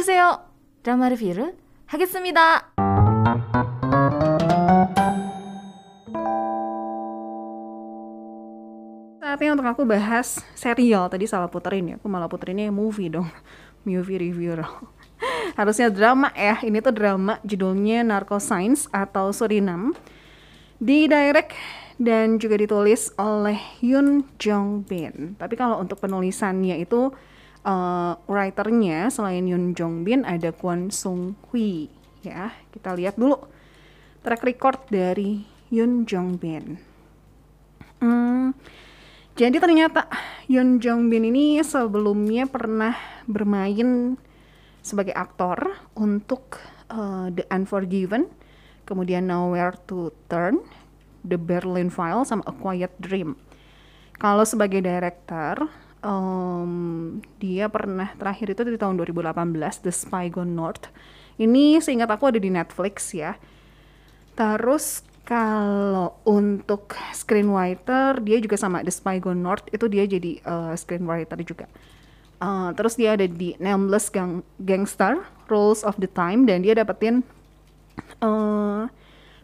오세요. 드라마 리뷰를 하겠습니다. Saatnya untuk aku bahas serial. Tadi salah puterin ya. Aku malah puterinnya movie dong. Movie reviewer. Harusnya drama ya. Ini tuh drama judulnya Narco Science atau Suriname. Didirect dan juga ditulis oleh Yoon Jong Bin. Tapi kalau untuk penulisannya itu uh, writernya selain Yoon Jong Bin ada Kwon Sung Hui ya. Kita lihat dulu track record dari Yoon Jong Bin. Hmm, jadi ternyata Yoon Jong Bin ini sebelumnya pernah bermain sebagai aktor untuk uh, The Unforgiven, kemudian Nowhere to Turn, The Berlin File, sama A Quiet Dream. Kalau sebagai director, um, dia pernah terakhir itu di tahun 2018, The Spy Gone North. Ini seingat aku ada di Netflix ya. Terus kalau untuk screenwriter dia juga sama The Spy Gone North itu dia jadi uh, screenwriter juga. Uh, terus dia ada di Nameless Gang Gangster Rules of the Time dan dia dapetin uh,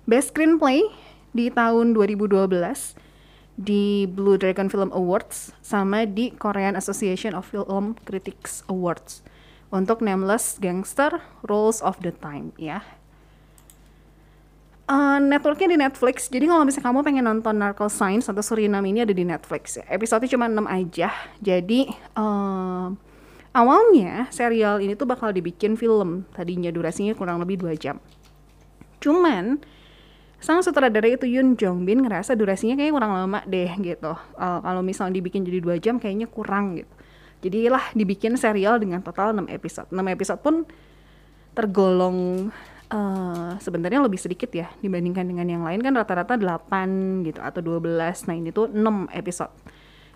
best screenplay di tahun 2012 di Blue Dragon Film Awards sama di Korean Association of Film Critics Awards untuk Nameless Gangster Rules of the Time ya. Uh, networknya di Netflix, jadi kalau misalnya kamu pengen nonton Narco Science atau Suriname ini ada di Netflix ya. Episode cuma 6 aja, jadi uh, awalnya serial ini tuh bakal dibikin film, tadinya durasinya kurang lebih 2 jam. Cuman sang sutradara itu Yoon Jong Bin ngerasa durasinya kayaknya kurang lama deh gitu. Uh, kalau misalnya dibikin jadi 2 jam kayaknya kurang gitu. Jadilah dibikin serial dengan total 6 episode. 6 episode pun tergolong uh, sebenarnya lebih sedikit ya dibandingkan dengan yang lain kan rata-rata 8 gitu atau 12. Nah, ini tuh 6 episode.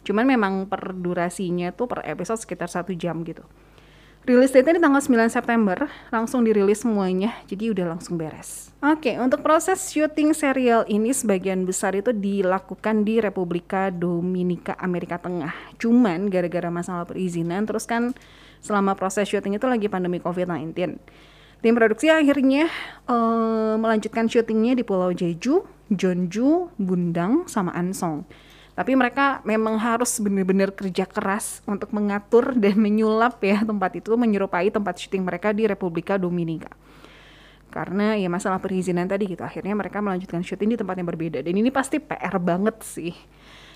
Cuman memang per durasinya tuh per episode sekitar satu jam gitu. Rilis date di tanggal 9 September, langsung dirilis semuanya, jadi udah langsung beres. Oke, okay, untuk proses syuting serial ini sebagian besar itu dilakukan di Republika Dominika, Amerika Tengah. Cuman gara-gara masalah perizinan, terus kan selama proses syuting itu lagi pandemi COVID-19. Tim produksi akhirnya uh, melanjutkan syutingnya di Pulau Jeju, Jeonju, Bundang, sama Ansong. Tapi mereka memang harus benar-benar kerja keras untuk mengatur dan menyulap ya tempat itu menyerupai tempat syuting mereka di Republika Dominika. Karena ya masalah perizinan tadi gitu, akhirnya mereka melanjutkan syuting di tempat yang berbeda. Dan ini pasti PR banget sih.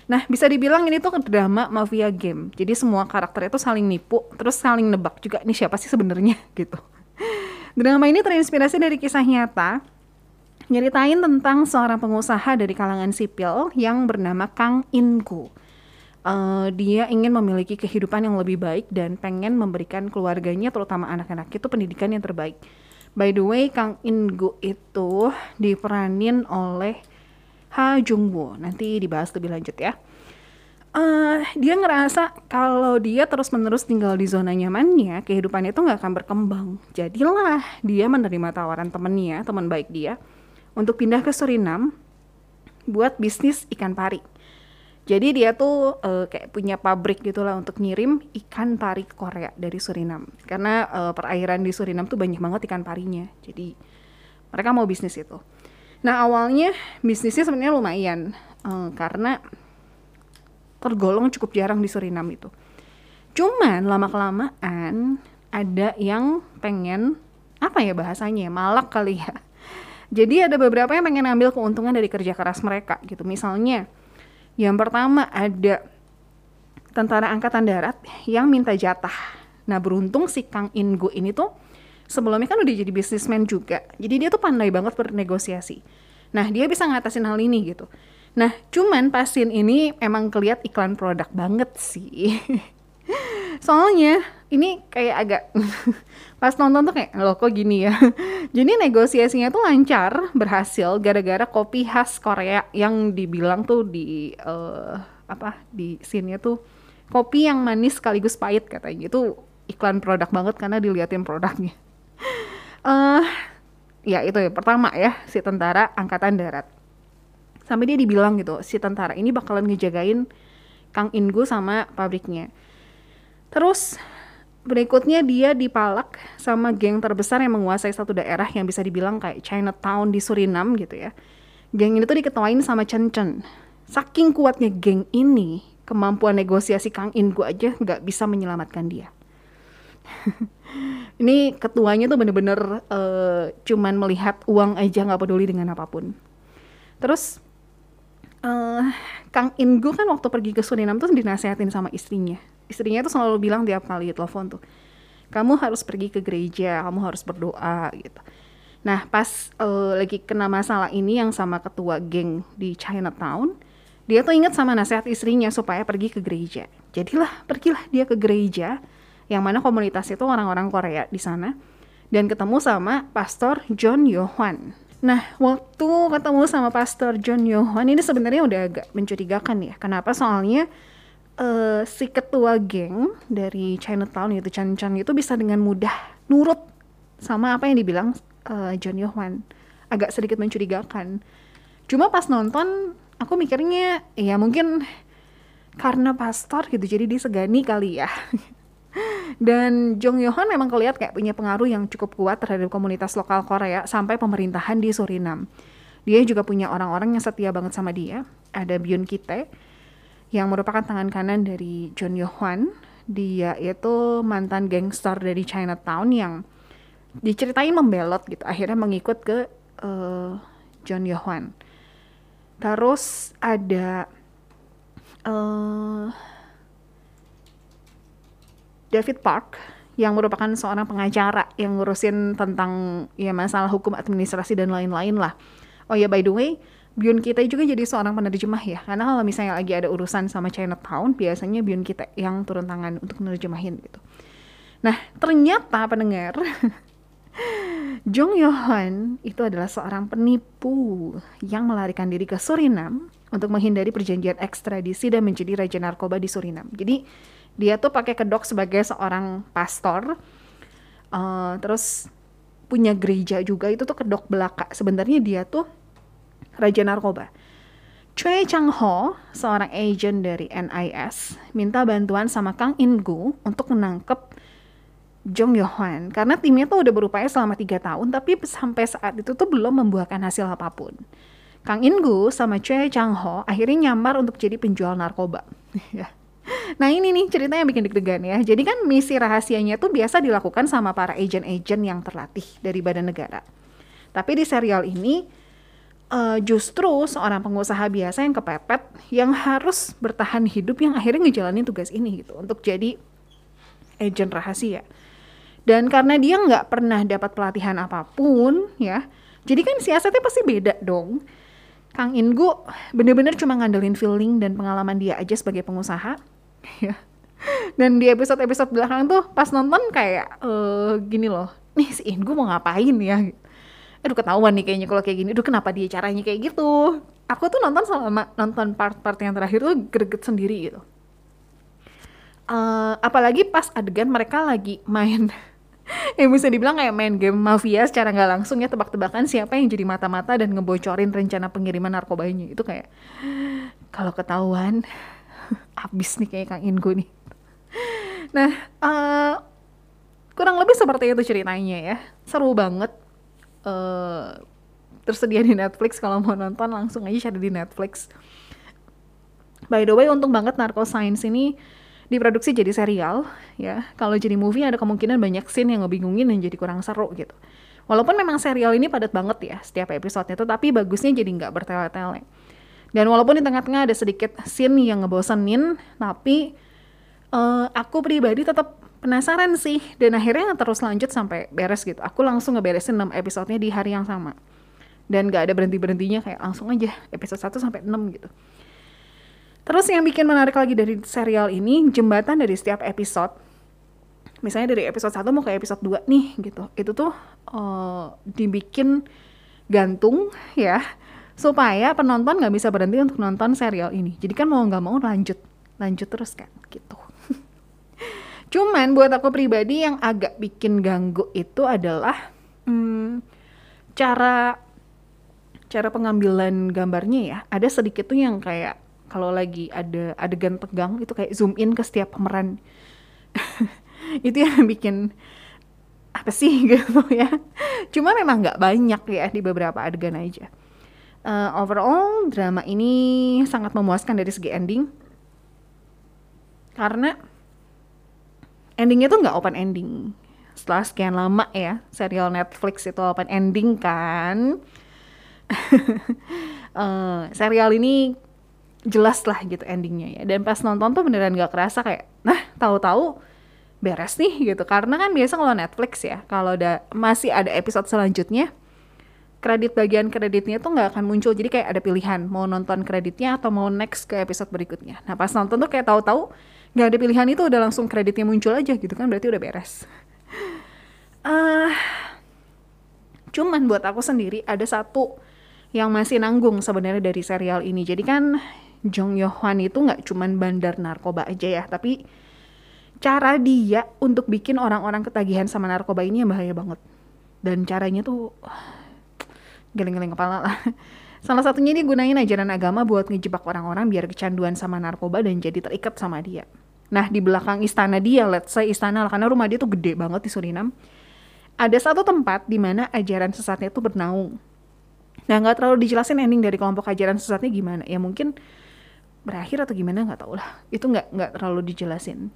Nah, bisa dibilang ini tuh drama mafia game. Jadi semua karakter itu saling nipu, terus saling nebak juga ini siapa sih sebenarnya gitu. Drama ini terinspirasi dari kisah nyata nyeritain tentang seorang pengusaha dari kalangan sipil yang bernama Kang Inku. Uh, dia ingin memiliki kehidupan yang lebih baik dan pengen memberikan keluarganya, terutama anak-anak itu pendidikan yang terbaik. By the way, Kang Ingu itu diperanin oleh Ha Jung Woo. Nanti dibahas lebih lanjut ya. Uh, dia ngerasa kalau dia terus-menerus tinggal di zona nyamannya, kehidupannya itu nggak akan berkembang. Jadilah dia menerima tawaran temennya, teman baik dia, untuk pindah ke Surinam buat bisnis ikan pari. Jadi dia tuh uh, kayak punya pabrik gitulah untuk ngirim ikan pari Korea dari Surinam. Karena uh, perairan di Surinam tuh banyak banget ikan parinya. Jadi mereka mau bisnis itu. Nah awalnya bisnisnya sebenarnya lumayan uh, karena tergolong cukup jarang di Surinam itu. Cuman lama kelamaan ada yang pengen apa ya bahasanya malak kali ya jadi ada beberapa yang pengen ambil keuntungan dari kerja keras mereka gitu. Misalnya, yang pertama ada tentara angkatan darat yang minta jatah. Nah beruntung si Kang Ingo ini tuh sebelumnya kan udah jadi bisnismen juga. Jadi dia tuh pandai banget bernegosiasi. Nah dia bisa ngatasin hal ini gitu. Nah cuman pasien ini emang keliat iklan produk banget sih. Soalnya ini kayak agak pas nonton tuh kayak loh kok gini ya. Jadi negosiasinya tuh lancar, berhasil gara-gara kopi khas Korea yang dibilang tuh di uh, apa di scene tuh kopi yang manis sekaligus pahit katanya. Itu iklan produk banget karena diliatin produknya. uh, ya itu ya pertama ya si tentara angkatan darat. Sampai dia dibilang gitu, si tentara ini bakalan ngejagain Kang Ingu sama pabriknya Terus berikutnya dia dipalak sama geng terbesar yang menguasai satu daerah yang bisa dibilang kayak Chinatown di Suriname gitu ya. Geng ini tuh diketuain sama Chen Chen. Saking kuatnya geng ini, kemampuan negosiasi Kang In gue aja nggak bisa menyelamatkan dia. ini ketuanya tuh bener-bener uh, cuman melihat uang aja nggak peduli dengan apa pun. Terus uh, Kang Ingu kan waktu pergi ke Suriname tuh dinasehatin sama istrinya. Istrinya tuh selalu bilang tiap kali telepon tuh, kamu harus pergi ke gereja, kamu harus berdoa gitu. Nah pas uh, lagi kena masalah ini yang sama ketua geng di Chinatown, dia tuh ingat sama nasihat istrinya supaya pergi ke gereja. Jadilah pergilah dia ke gereja, yang mana komunitas itu orang-orang Korea di sana, dan ketemu sama Pastor John Yohan Nah, waktu ketemu sama Pastor John Yohan ini sebenarnya udah agak mencurigakan ya. Kenapa? Soalnya uh, si ketua geng dari Chinatown itu Chan Chan itu bisa dengan mudah nurut sama apa yang dibilang uh, John Yohan. Agak sedikit mencurigakan. Cuma pas nonton aku mikirnya ya mungkin karena pastor gitu jadi disegani kali ya. Dan Jong Yohan memang kelihatan kayak punya pengaruh yang cukup kuat terhadap komunitas lokal Korea sampai pemerintahan di Suriname. Dia juga punya orang-orang yang setia banget sama dia. Ada Byun Kite yang merupakan tangan kanan dari Jong Yohan. Dia itu mantan gangster dari Chinatown yang diceritain membelot gitu. Akhirnya mengikut ke uh, John Yohan. Terus ada uh, David Park yang merupakan seorang pengacara yang ngurusin tentang ya masalah hukum administrasi dan lain-lain lah. Oh ya by the way, Byun kita juga jadi seorang penerjemah ya. Karena kalau misalnya lagi ada urusan sama Chinatown, biasanya Byun kita yang turun tangan untuk menerjemahin gitu. Nah, ternyata pendengar Jong Yohan itu adalah seorang penipu yang melarikan diri ke Suriname untuk menghindari perjanjian ekstradisi dan menjadi raja narkoba di Suriname. Jadi dia tuh pakai kedok sebagai seorang pastor uh, terus punya gereja juga itu tuh kedok belaka sebenarnya dia tuh raja narkoba Choi Chang Ho, seorang agent dari NIS, minta bantuan sama Kang In Gu untuk menangkap Jong Yo Hwan karena timnya tuh udah berupaya selama tiga tahun tapi sampai saat itu tuh belum membuahkan hasil apa pun. Kang In Gu sama Choi Chang Ho akhirnya nyamar untuk jadi penjual narkoba. Ya. Nah ini nih ceritanya yang bikin deg-degan ya. Jadi kan misi rahasianya tuh biasa dilakukan sama para agent-agent yang terlatih dari badan negara. Tapi di serial ini uh, justru seorang pengusaha biasa yang kepepet yang harus bertahan hidup yang akhirnya ngejalanin tugas ini gitu untuk jadi agent rahasia. Dan karena dia nggak pernah dapat pelatihan apa pun ya, jadi kan siasatnya pasti beda dong. Kang Ingu bener-bener cuma ngandelin feeling dan pengalaman dia aja sebagai pengusaha ya dan di episode-episode belakang tuh pas nonton kayak uh, gini loh nih si Ingu mau ngapain ya aduh ketahuan nih kayaknya kalau kayak gini aduh kenapa dia caranya kayak gitu aku tuh nonton selama nonton part-part yang terakhir tuh greget sendiri gitu uh, apalagi pas adegan mereka lagi main yang bisa dibilang kayak main game mafia secara nggak langsung ya tebak-tebakan siapa yang jadi mata-mata dan ngebocorin rencana pengiriman narkobanya itu kayak kalau ketahuan abis nih kayak Kang Ingo nih. Nah, uh, kurang lebih seperti itu ceritanya ya. Seru banget. Uh, tersedia di Netflix kalau mau nonton langsung aja cari di Netflix. By the way, untung banget Narco Science ini diproduksi jadi serial ya. Kalau jadi movie ada kemungkinan banyak scene yang ngebingungin dan jadi kurang seru gitu. Walaupun memang serial ini padat banget ya setiap episodenya, tetapi bagusnya jadi nggak bertele-tele. Dan walaupun di tengah-tengah ada sedikit scene yang ngebosenin, tapi uh, aku pribadi tetap penasaran sih. Dan akhirnya terus lanjut sampai beres gitu. Aku langsung ngeberesin 6 episodenya di hari yang sama. Dan gak ada berhenti-berhentinya kayak langsung aja episode 1 sampai 6 gitu. Terus yang bikin menarik lagi dari serial ini, jembatan dari setiap episode misalnya dari episode 1 mau ke episode 2 nih gitu. Itu tuh uh, dibikin gantung ya supaya penonton nggak bisa berhenti untuk nonton serial ini. Jadi kan mau nggak mau lanjut, lanjut terus kan, gitu. Cuman buat aku pribadi yang agak bikin ganggu itu adalah hmm, cara cara pengambilan gambarnya ya. Ada sedikit tuh yang kayak kalau lagi ada adegan tegang itu kayak zoom in ke setiap pemeran. itu yang bikin apa sih gitu ya cuma memang nggak banyak ya di beberapa adegan aja uh, overall drama ini sangat memuaskan dari segi ending karena endingnya tuh nggak open ending. Setelah sekian lama ya serial Netflix itu open ending kan. Uh, serial ini jelas lah gitu endingnya ya. Dan pas nonton tuh beneran gak kerasa kayak nah tahu-tahu beres nih gitu. Karena kan biasa kalau Netflix ya kalau ada masih ada episode selanjutnya kredit bagian kreditnya tuh nggak akan muncul. Jadi kayak ada pilihan mau nonton kreditnya atau mau next ke episode berikutnya. Nah pas nonton tuh kayak tahu-tahu nggak ada pilihan itu udah langsung kreditnya muncul aja gitu kan berarti udah beres. Uh, cuman buat aku sendiri ada satu yang masih nanggung sebenarnya dari serial ini. Jadi kan Jong Yo Hwan itu nggak cuman bandar narkoba aja ya tapi cara dia untuk bikin orang-orang ketagihan sama narkoba ini yang bahaya banget. Dan caranya tuh geleng-geleng kepala lah. Salah satunya dia gunain ajaran agama buat ngejebak orang-orang biar kecanduan sama narkoba dan jadi terikat sama dia nah di belakang istana dia let's say istana karena rumah dia tuh gede banget di Surinam ada satu tempat di mana ajaran sesatnya tuh bernaung nah nggak terlalu dijelasin ending dari kelompok ajaran sesatnya gimana ya mungkin berakhir atau gimana nggak tau lah itu nggak nggak terlalu dijelasin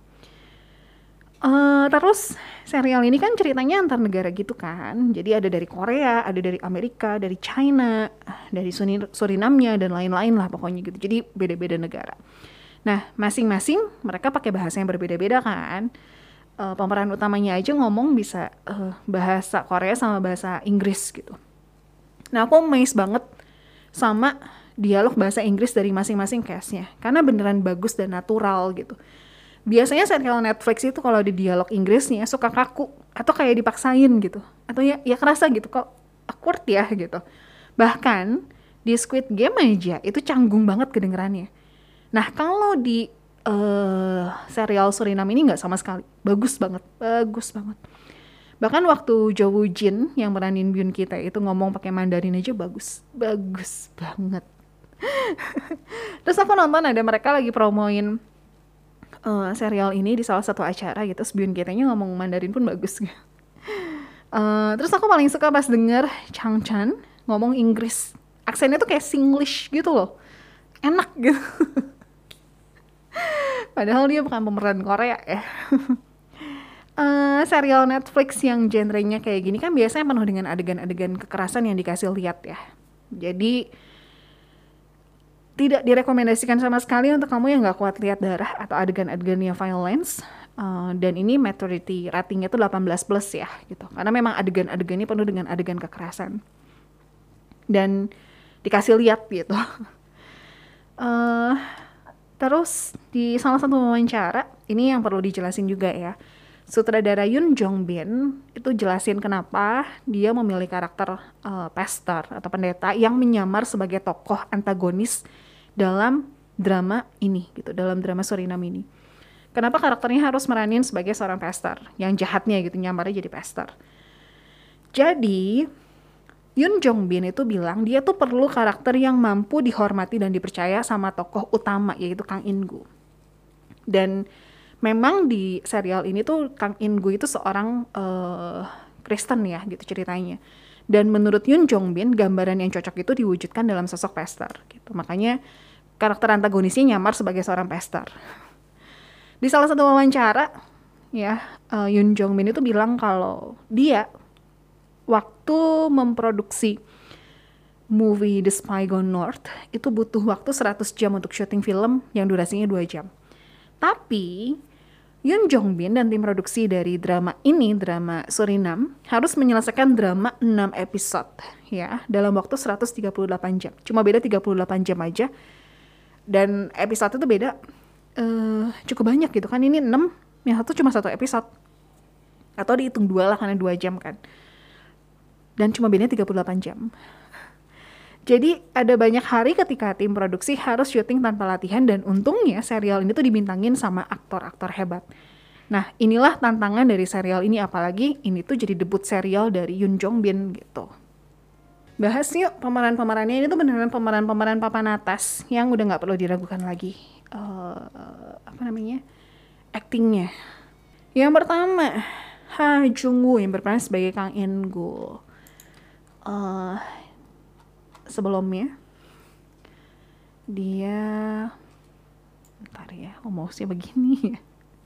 Uh, terus serial ini kan ceritanya antar negara gitu kan. Jadi ada dari Korea, ada dari Amerika, dari China, dari Surinamnya dan lain-lain lah pokoknya gitu. Jadi beda-beda negara. Nah, masing-masing mereka pakai bahasa yang berbeda-beda kan. Uh, pemeran utamanya aja ngomong bisa uh, bahasa Korea sama bahasa Inggris gitu. Nah, aku amazed banget sama dialog bahasa Inggris dari masing-masing castnya. Karena beneran bagus dan natural gitu. Biasanya serial Netflix itu kalau di dialog Inggrisnya suka kaku atau kayak dipaksain gitu. Atau ya ya kerasa gitu kok awkward ya? gitu. Bahkan di Squid Game aja itu canggung banget kedengerannya nah kalau di uh, serial Surinam ini nggak sama sekali. Bagus banget bagus banget. Bahkan waktu Jo Woo Jin yang meranin Byun kita itu ngomong pakai Mandarin aja bagus bagus banget. Terus aku nonton ada mereka lagi promoin uh, serial ini di salah satu acara gitu Byun kitanya ngomong Mandarin pun bagus. Uh, terus aku paling suka pas denger Chang Chan ngomong Inggris. Aksennya tuh kayak Singlish gitu loh. Enak gitu padahal dia bukan pemeran Korea ya uh, serial Netflix yang genrenya kayak gini kan biasanya penuh dengan adegan-adegan kekerasan yang dikasih lihat ya jadi tidak direkomendasikan sama sekali untuk kamu yang nggak kuat lihat darah atau adegan-adegan yang violence. Uh, dan ini maturity ratingnya tuh 18 plus ya gitu. Karena memang adegan-adegannya penuh dengan adegan kekerasan. Dan dikasih lihat gitu. uh, terus di salah satu wawancara, ini yang perlu dijelasin juga ya. Sutradara Yun Jong Bin itu jelasin kenapa dia memilih karakter uh, pastor atau pendeta yang menyamar sebagai tokoh antagonis dalam drama ini gitu, dalam drama Surinam ini. Kenapa karakternya harus meranin sebagai seorang pastor yang jahatnya gitu, nyamarnya jadi pastor. Jadi Yun Jong Bin itu bilang dia tuh perlu karakter yang mampu dihormati dan dipercaya sama tokoh utama yaitu Kang In Gu. Dan memang di serial ini tuh Kang In Gu itu seorang uh, Kristen ya gitu ceritanya. Dan menurut Yun Jong Bin gambaran yang cocok itu diwujudkan dalam sosok pastor gitu. Makanya karakter antagonisnya nyamar sebagai seorang pester. Di salah satu wawancara, ya uh, Yoon Jong Min itu bilang kalau dia waktu memproduksi movie The Spy Gone North itu butuh waktu 100 jam untuk syuting film yang durasinya 2 jam. Tapi Yoon Jong Bin dan tim produksi dari drama ini, drama Surinam, harus menyelesaikan drama 6 episode ya dalam waktu 138 jam. Cuma beda 38 jam aja dan episode itu beda uh, cukup banyak gitu kan ini 6 yang satu cuma satu episode atau dihitung dua lah karena dua jam kan dan cuma bedanya 38 jam. Jadi ada banyak hari ketika tim produksi harus syuting tanpa latihan dan untungnya serial ini tuh dibintangin sama aktor-aktor hebat. Nah inilah tantangan dari serial ini apalagi ini tuh jadi debut serial dari Yoon Jong Bin gitu. Bahas yuk pemeran-pemerannya. Ini tuh beneran pemeran-pemeran papan atas yang udah nggak perlu diragukan lagi. Uh, apa namanya? Actingnya. Yang pertama, Ha Jung Woo yang berperan sebagai Kang In Gul. Uh, sebelumnya dia ntar ya ngomongnya begini.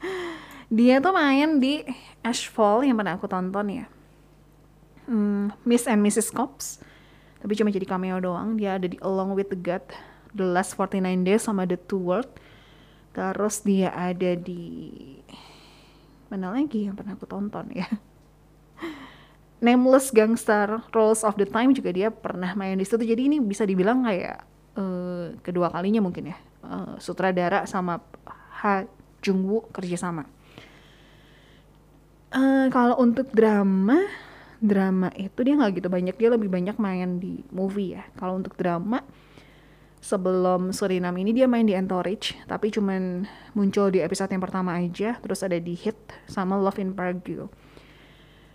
Dia tuh main di Ashfall yang pernah aku tonton ya. Hmm, Miss and Mrs. Cops. Tapi cuma jadi cameo doang. Dia ada di Along with the God The Last 49 Days sama The Two World. Terus dia ada di mana lagi yang pernah aku tonton ya Nameless Gangster Rolls of the Time juga dia pernah main di situ. Jadi ini bisa dibilang kayak uh, kedua kalinya mungkin ya. Uh, sutradara sama Ha Jung Woo kerjasama. Uh, kalau untuk drama drama itu dia nggak gitu banyak. Dia lebih banyak main di movie ya. Kalau untuk drama sebelum Suriname ini dia main di Entourage tapi cuman muncul di episode yang pertama aja. Terus ada di Hit sama Love in Prague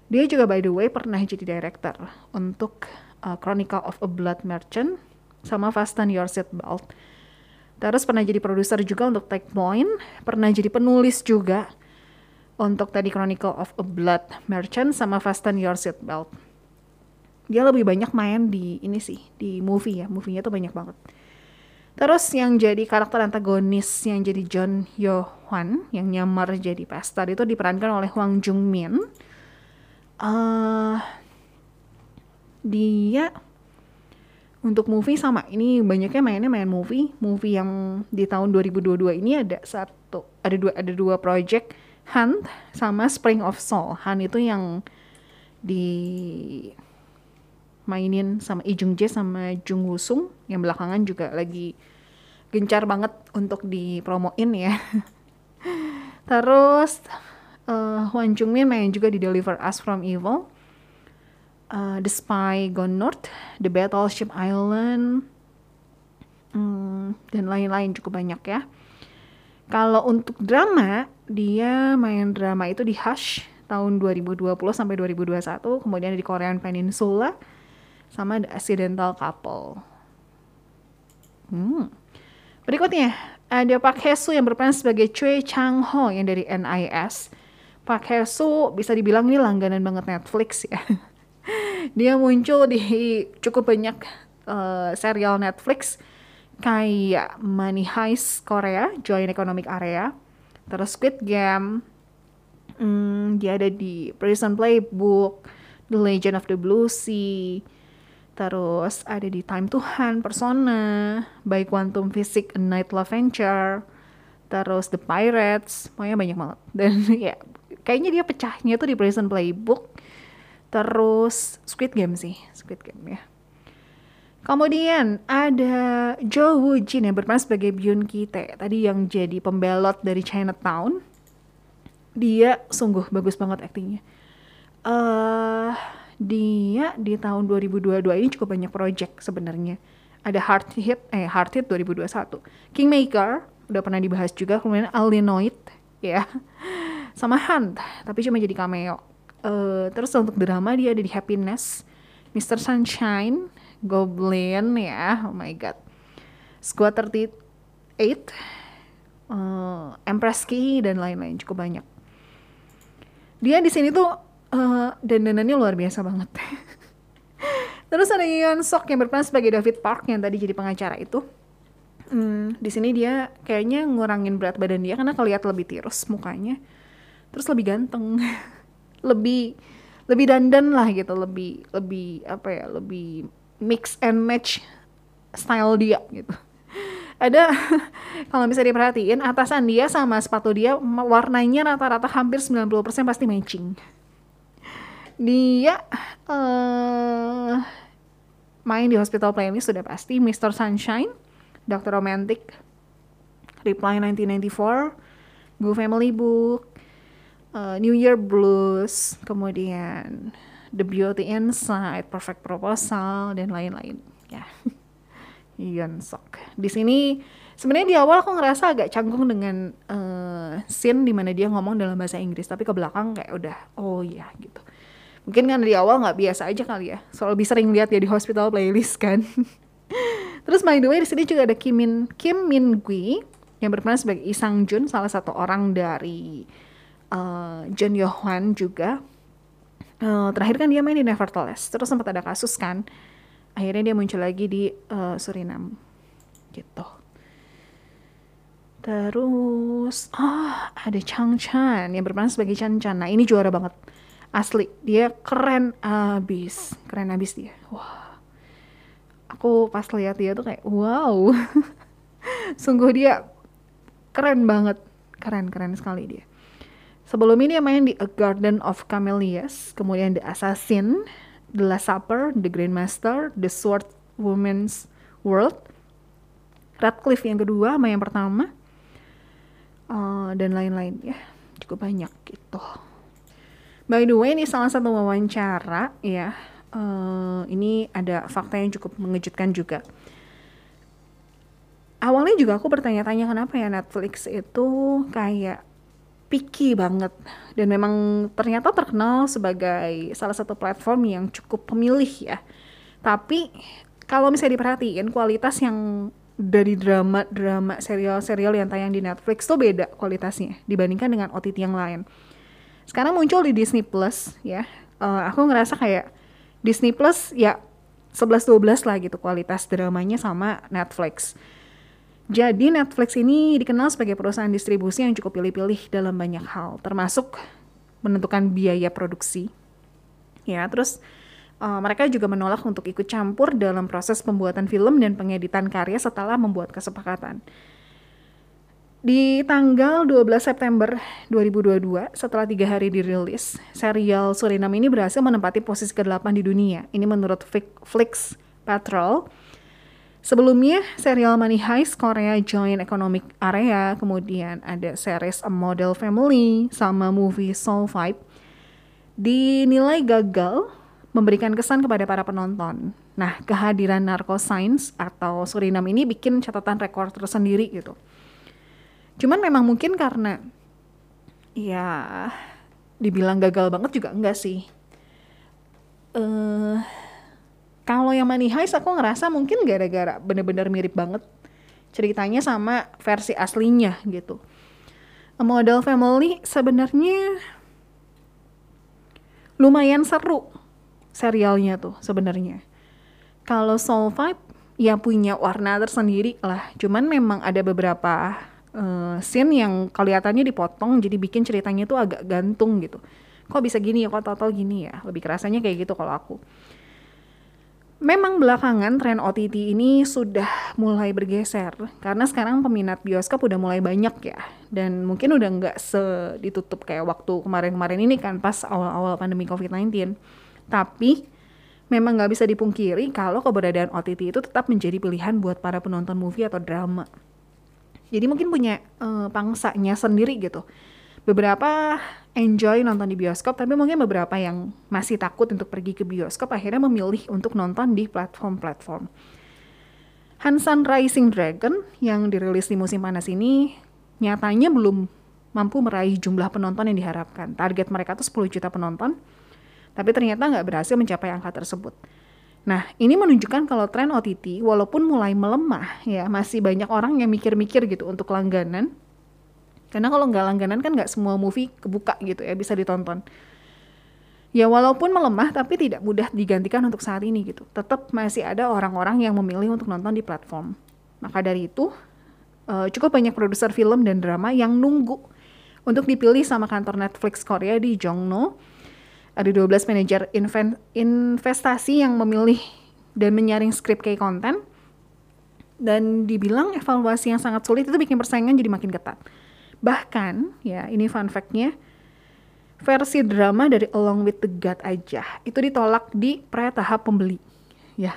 dia juga by the way pernah jadi director untuk uh, Chronicle of a Blood Merchant sama Fasten Your Seatbelt. Terus pernah jadi produser juga untuk Take Point, pernah jadi penulis juga untuk tadi Chronicle of a Blood Merchant sama Fasten Your Seatbelt. Dia lebih banyak main di ini sih, di movie ya, movie-nya tuh banyak banget. Terus yang jadi karakter antagonis yang jadi John Yo Hwan yang nyamar jadi pastor itu diperankan oleh Hwang Jung Min uh, dia untuk movie sama. Ini banyaknya mainnya main movie. Movie yang di tahun 2022 ini ada satu ada dua ada dua project. Hunt sama Spring of Soul. Hunt itu yang di mainin sama Lee Jung Jae sama Jung Woo Sung. Yang belakangan juga lagi gencar banget untuk dipromoin ya. Terus uh, Hwan Jung Min main juga di Deliver Us From Evil. Uh, The Spy Gone North The Battleship Island um, dan lain-lain cukup banyak ya. Kalau untuk drama dia main drama itu di Hush tahun 2020 sampai 2021 kemudian di Korean Peninsula sama The Accidental Couple. Hmm. berikutnya ada Pak Hesu yang berperan sebagai Choi Chang Ho yang dari NIS Pak Hesu bisa dibilang ini langganan banget Netflix ya. Dia muncul di cukup banyak uh, serial Netflix kayak Money Heist Korea, Joint Economic Area, terus Squid Game, hmm, dia ada di Prison Playbook, The Legend of the Blue Sea, terus ada di Time to Hunt, Persona, By Quantum Physics, A Night Love Venture, terus The Pirates, pokoknya banyak banget. Dan ya kayaknya dia pecahnya tuh di Prison Playbook. Terus Squid Game sih Squid Game ya. Kemudian ada Jo Woo Jin yang berperan sebagai Byun Ki Tae tadi yang jadi pembelot dari Chinatown. Dia sungguh bagus banget aktingnya. Uh, dia di tahun 2022 ini cukup banyak project sebenarnya. Ada Hard Hit eh Hard Hit 2021 Kingmaker udah pernah dibahas juga. Kemudian Alinoid ya sama Hunt tapi cuma jadi cameo. Uh, terus untuk drama dia ada di Happiness Mr. Sunshine Goblin ya oh my god. Squad 38 uh, Empress Key dan lain-lain cukup banyak. Dia di sini tuh uh, dandanannya luar biasa banget. Terus ada Yeon Sok yang berperan sebagai David Park yang tadi jadi pengacara itu. Hmm, di sini dia kayaknya ngurangin berat badan dia karena kelihatan lebih tirus mukanya terus lebih ganteng lebih lebih dandan lah gitu lebih lebih apa ya lebih mix and match style dia gitu ada kalau bisa diperhatiin atasan dia sama sepatu dia warnanya rata-rata hampir 90% pasti matching dia uh, main di Hospital Playlist sudah pasti Mr. Sunshine Dr. Romantic Reply 1994 Go Family Book uh, New Year Blues, kemudian The Beauty Inside, Perfect Proposal dan lain-lain. Ya, Yeon Sok. Di sini sebenarnya di awal aku ngerasa agak canggung dengan uh, scene di mana dia ngomong dalam bahasa Inggris, tapi ke belakang kayak udah oh iya gitu. Mungkin kan di awal nggak biasa aja kali ya, soal lebih sering lihat ya di hospital playlist kan. Terus by the way di sini juga ada Kim Min Kim Min Gui yang berperan sebagai Isang Jun, salah satu orang dari uh, John Yohan juga. Uh, terakhir kan dia main di Nevertheless. Terus sempat ada kasus kan. Akhirnya dia muncul lagi di uh, Suriname. Gitu. Terus oh ada Chang Chan yang berperan sebagai Chan Chan. Nah ini juara banget. Asli. Dia keren abis. Keren abis dia. Wah. Aku pas lihat dia tuh kayak wow. Sungguh dia keren banget. Keren keren sekali dia sebelum ini dia main di A Garden of Camellias kemudian The Assassin The Last Supper The Green Master The Sword Woman's World Radcliffe yang kedua sama yang pertama uh, dan lain-lain ya. Cukup banyak gitu. By the way ini salah satu wawancara ya. Uh, ini ada fakta yang cukup mengejutkan juga. Awalnya juga aku bertanya-tanya kenapa ya Netflix itu kayak picky banget dan memang ternyata terkenal sebagai salah satu platform yang cukup pemilih ya tapi kalau misalnya diperhatiin kualitas yang dari drama-drama serial-serial yang tayang di Netflix tuh beda kualitasnya dibandingkan dengan OTT yang lain. Sekarang muncul di Disney Plus ya. Uh, aku ngerasa kayak Disney Plus ya 11-12 lah gitu kualitas dramanya sama Netflix. Jadi Netflix ini dikenal sebagai perusahaan distribusi yang cukup pilih-pilih dalam banyak hal, termasuk menentukan biaya produksi. Ya, terus uh, mereka juga menolak untuk ikut campur dalam proses pembuatan film dan pengeditan karya setelah membuat kesepakatan. Di tanggal 12 September 2022, setelah tiga hari dirilis, serial Suriname ini berhasil menempati posisi ke-8 di dunia. Ini menurut Flix Patrol. Sebelumnya, serial Money Heist Korea Joint Economic Area, kemudian ada series A Model Family, sama movie Soul Vibe, dinilai gagal memberikan kesan kepada para penonton. Nah, kehadiran Narco Science atau Suriname ini bikin catatan rekor tersendiri gitu. Cuman memang mungkin karena ya dibilang gagal banget juga enggak sih. Eh uh, kalau yang Money Heist aku ngerasa mungkin gara-gara bener-bener mirip banget ceritanya sama versi aslinya gitu. A Model Family sebenarnya lumayan seru serialnya tuh sebenarnya. Kalau Soul Vibe ya punya warna tersendiri lah. Cuman memang ada beberapa uh, scene yang kelihatannya dipotong jadi bikin ceritanya tuh agak gantung gitu. Kok bisa gini ya, kok total gini ya. Lebih kerasanya kayak gitu kalau aku. Memang belakangan tren OTT ini sudah mulai bergeser karena sekarang peminat bioskop udah mulai banyak ya dan mungkin udah nggak seditutup kayak waktu kemarin-kemarin ini kan pas awal-awal pandemi COVID-19 tapi memang nggak bisa dipungkiri kalau keberadaan OTT itu tetap menjadi pilihan buat para penonton movie atau drama. Jadi mungkin punya uh, pangsanya sendiri gitu. Beberapa enjoy nonton di bioskop, tapi mungkin beberapa yang masih takut untuk pergi ke bioskop akhirnya memilih untuk nonton di platform-platform. Hansan Rising Dragon yang dirilis di musim panas ini nyatanya belum mampu meraih jumlah penonton yang diharapkan. Target mereka tuh 10 juta penonton, tapi ternyata nggak berhasil mencapai angka tersebut. Nah, ini menunjukkan kalau tren OTT walaupun mulai melemah ya, masih banyak orang yang mikir-mikir gitu untuk langganan. Karena kalau nggak langganan kan nggak semua movie kebuka gitu ya, bisa ditonton. Ya walaupun melemah tapi tidak mudah digantikan untuk saat ini gitu. Tetap masih ada orang-orang yang memilih untuk nonton di platform. Maka dari itu, uh, cukup banyak produser film dan drama yang nunggu untuk dipilih sama kantor Netflix Korea di Jongno ada 12 manajer investasi yang memilih dan menyaring skrip kayak konten dan dibilang evaluasi yang sangat sulit itu bikin persaingan jadi makin ketat. Bahkan, ya ini fun fact-nya, versi drama dari Along with the God aja itu ditolak di pre tahap pembeli. Ya.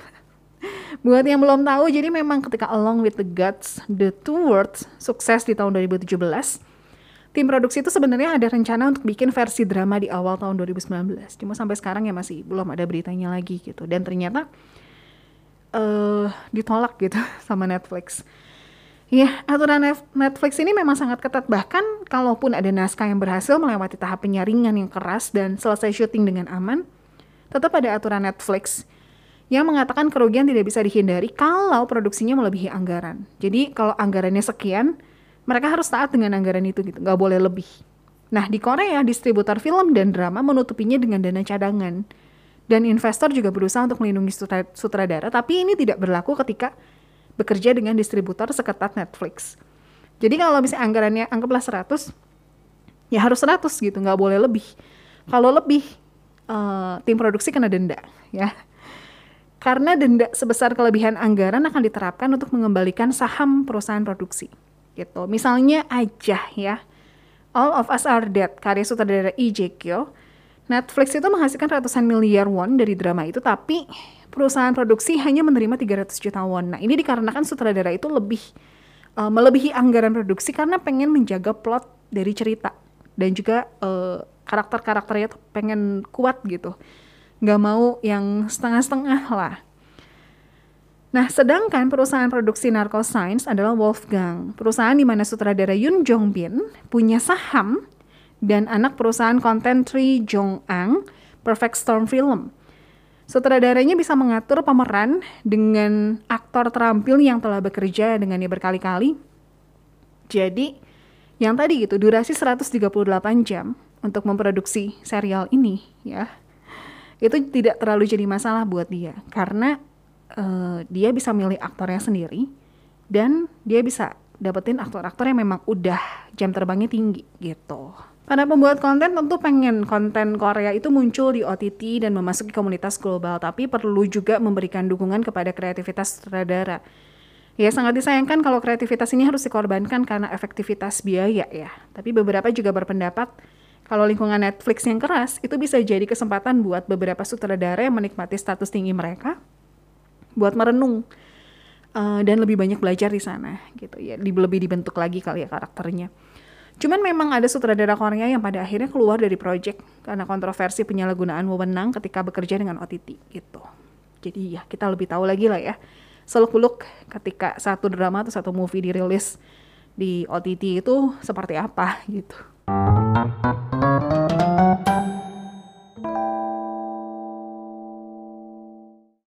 Buat yang belum tahu, jadi memang ketika Along with the Gods, The Two Worlds sukses di tahun 2017, tim produksi itu sebenarnya ada rencana untuk bikin versi drama di awal tahun 2019. Cuma sampai sekarang ya masih belum ada beritanya lagi gitu. Dan ternyata uh, ditolak gitu sama Netflix. Ya, aturan Netflix ini memang sangat ketat. Bahkan kalaupun ada naskah yang berhasil melewati tahap penyaringan yang keras dan selesai syuting dengan aman, tetap ada aturan Netflix yang mengatakan kerugian tidak bisa dihindari kalau produksinya melebihi anggaran. Jadi kalau anggarannya sekian, mereka harus taat dengan anggaran itu gitu nggak boleh lebih Nah, di Korea, distributor film dan drama menutupinya dengan dana cadangan. Dan investor juga berusaha untuk melindungi sutradara, tapi ini tidak berlaku ketika bekerja dengan distributor seketat Netflix. Jadi kalau misalnya anggarannya anggaplah 100, ya harus 100 gitu, nggak boleh lebih. Kalau lebih, uh, tim produksi kena denda, ya. Karena denda sebesar kelebihan anggaran akan diterapkan untuk mengembalikan saham perusahaan produksi. Gitu. Misalnya aja ya, All of Us Are Dead, karya sutradara Jae Kyo. Netflix itu menghasilkan ratusan miliar won dari drama itu, tapi perusahaan produksi hanya menerima 300 juta won. Nah, ini dikarenakan sutradara itu lebih uh, melebihi anggaran produksi karena pengen menjaga plot dari cerita dan juga uh, karakter-karakternya tuh pengen kuat gitu. Nggak mau yang setengah-setengah lah. Nah, sedangkan perusahaan produksi Narco Science adalah Wolfgang, perusahaan di mana sutradara Yoon Jong Bin punya saham dan anak perusahaan konten Tri Jong Ang, Perfect Storm Film. Sutradaranya bisa mengatur pemeran dengan aktor terampil yang telah bekerja dengannya berkali-kali. Jadi, yang tadi gitu, durasi 138 jam untuk memproduksi serial ini ya. Itu tidak terlalu jadi masalah buat dia karena uh, dia bisa milih aktornya sendiri dan dia bisa dapetin aktor-aktor yang memang udah jam terbangnya tinggi gitu. Para pembuat konten tentu pengen konten Korea itu muncul di OTT dan memasuki komunitas global, tapi perlu juga memberikan dukungan kepada kreativitas sutradara. Ya sangat disayangkan kalau kreativitas ini harus dikorbankan karena efektivitas biaya ya. Tapi beberapa juga berpendapat kalau lingkungan Netflix yang keras itu bisa jadi kesempatan buat beberapa sutradara yang menikmati status tinggi mereka buat merenung uh, dan lebih banyak belajar di sana gitu ya lebih dibentuk lagi kali ya karakternya cuman memang ada sutradara Korea yang pada akhirnya keluar dari project karena kontroversi penyalahgunaan wewenang ketika bekerja dengan OTT gitu. Jadi ya kita lebih tahu lagi lah ya. Seluk beluk ketika satu drama atau satu movie dirilis di OTT itu seperti apa gitu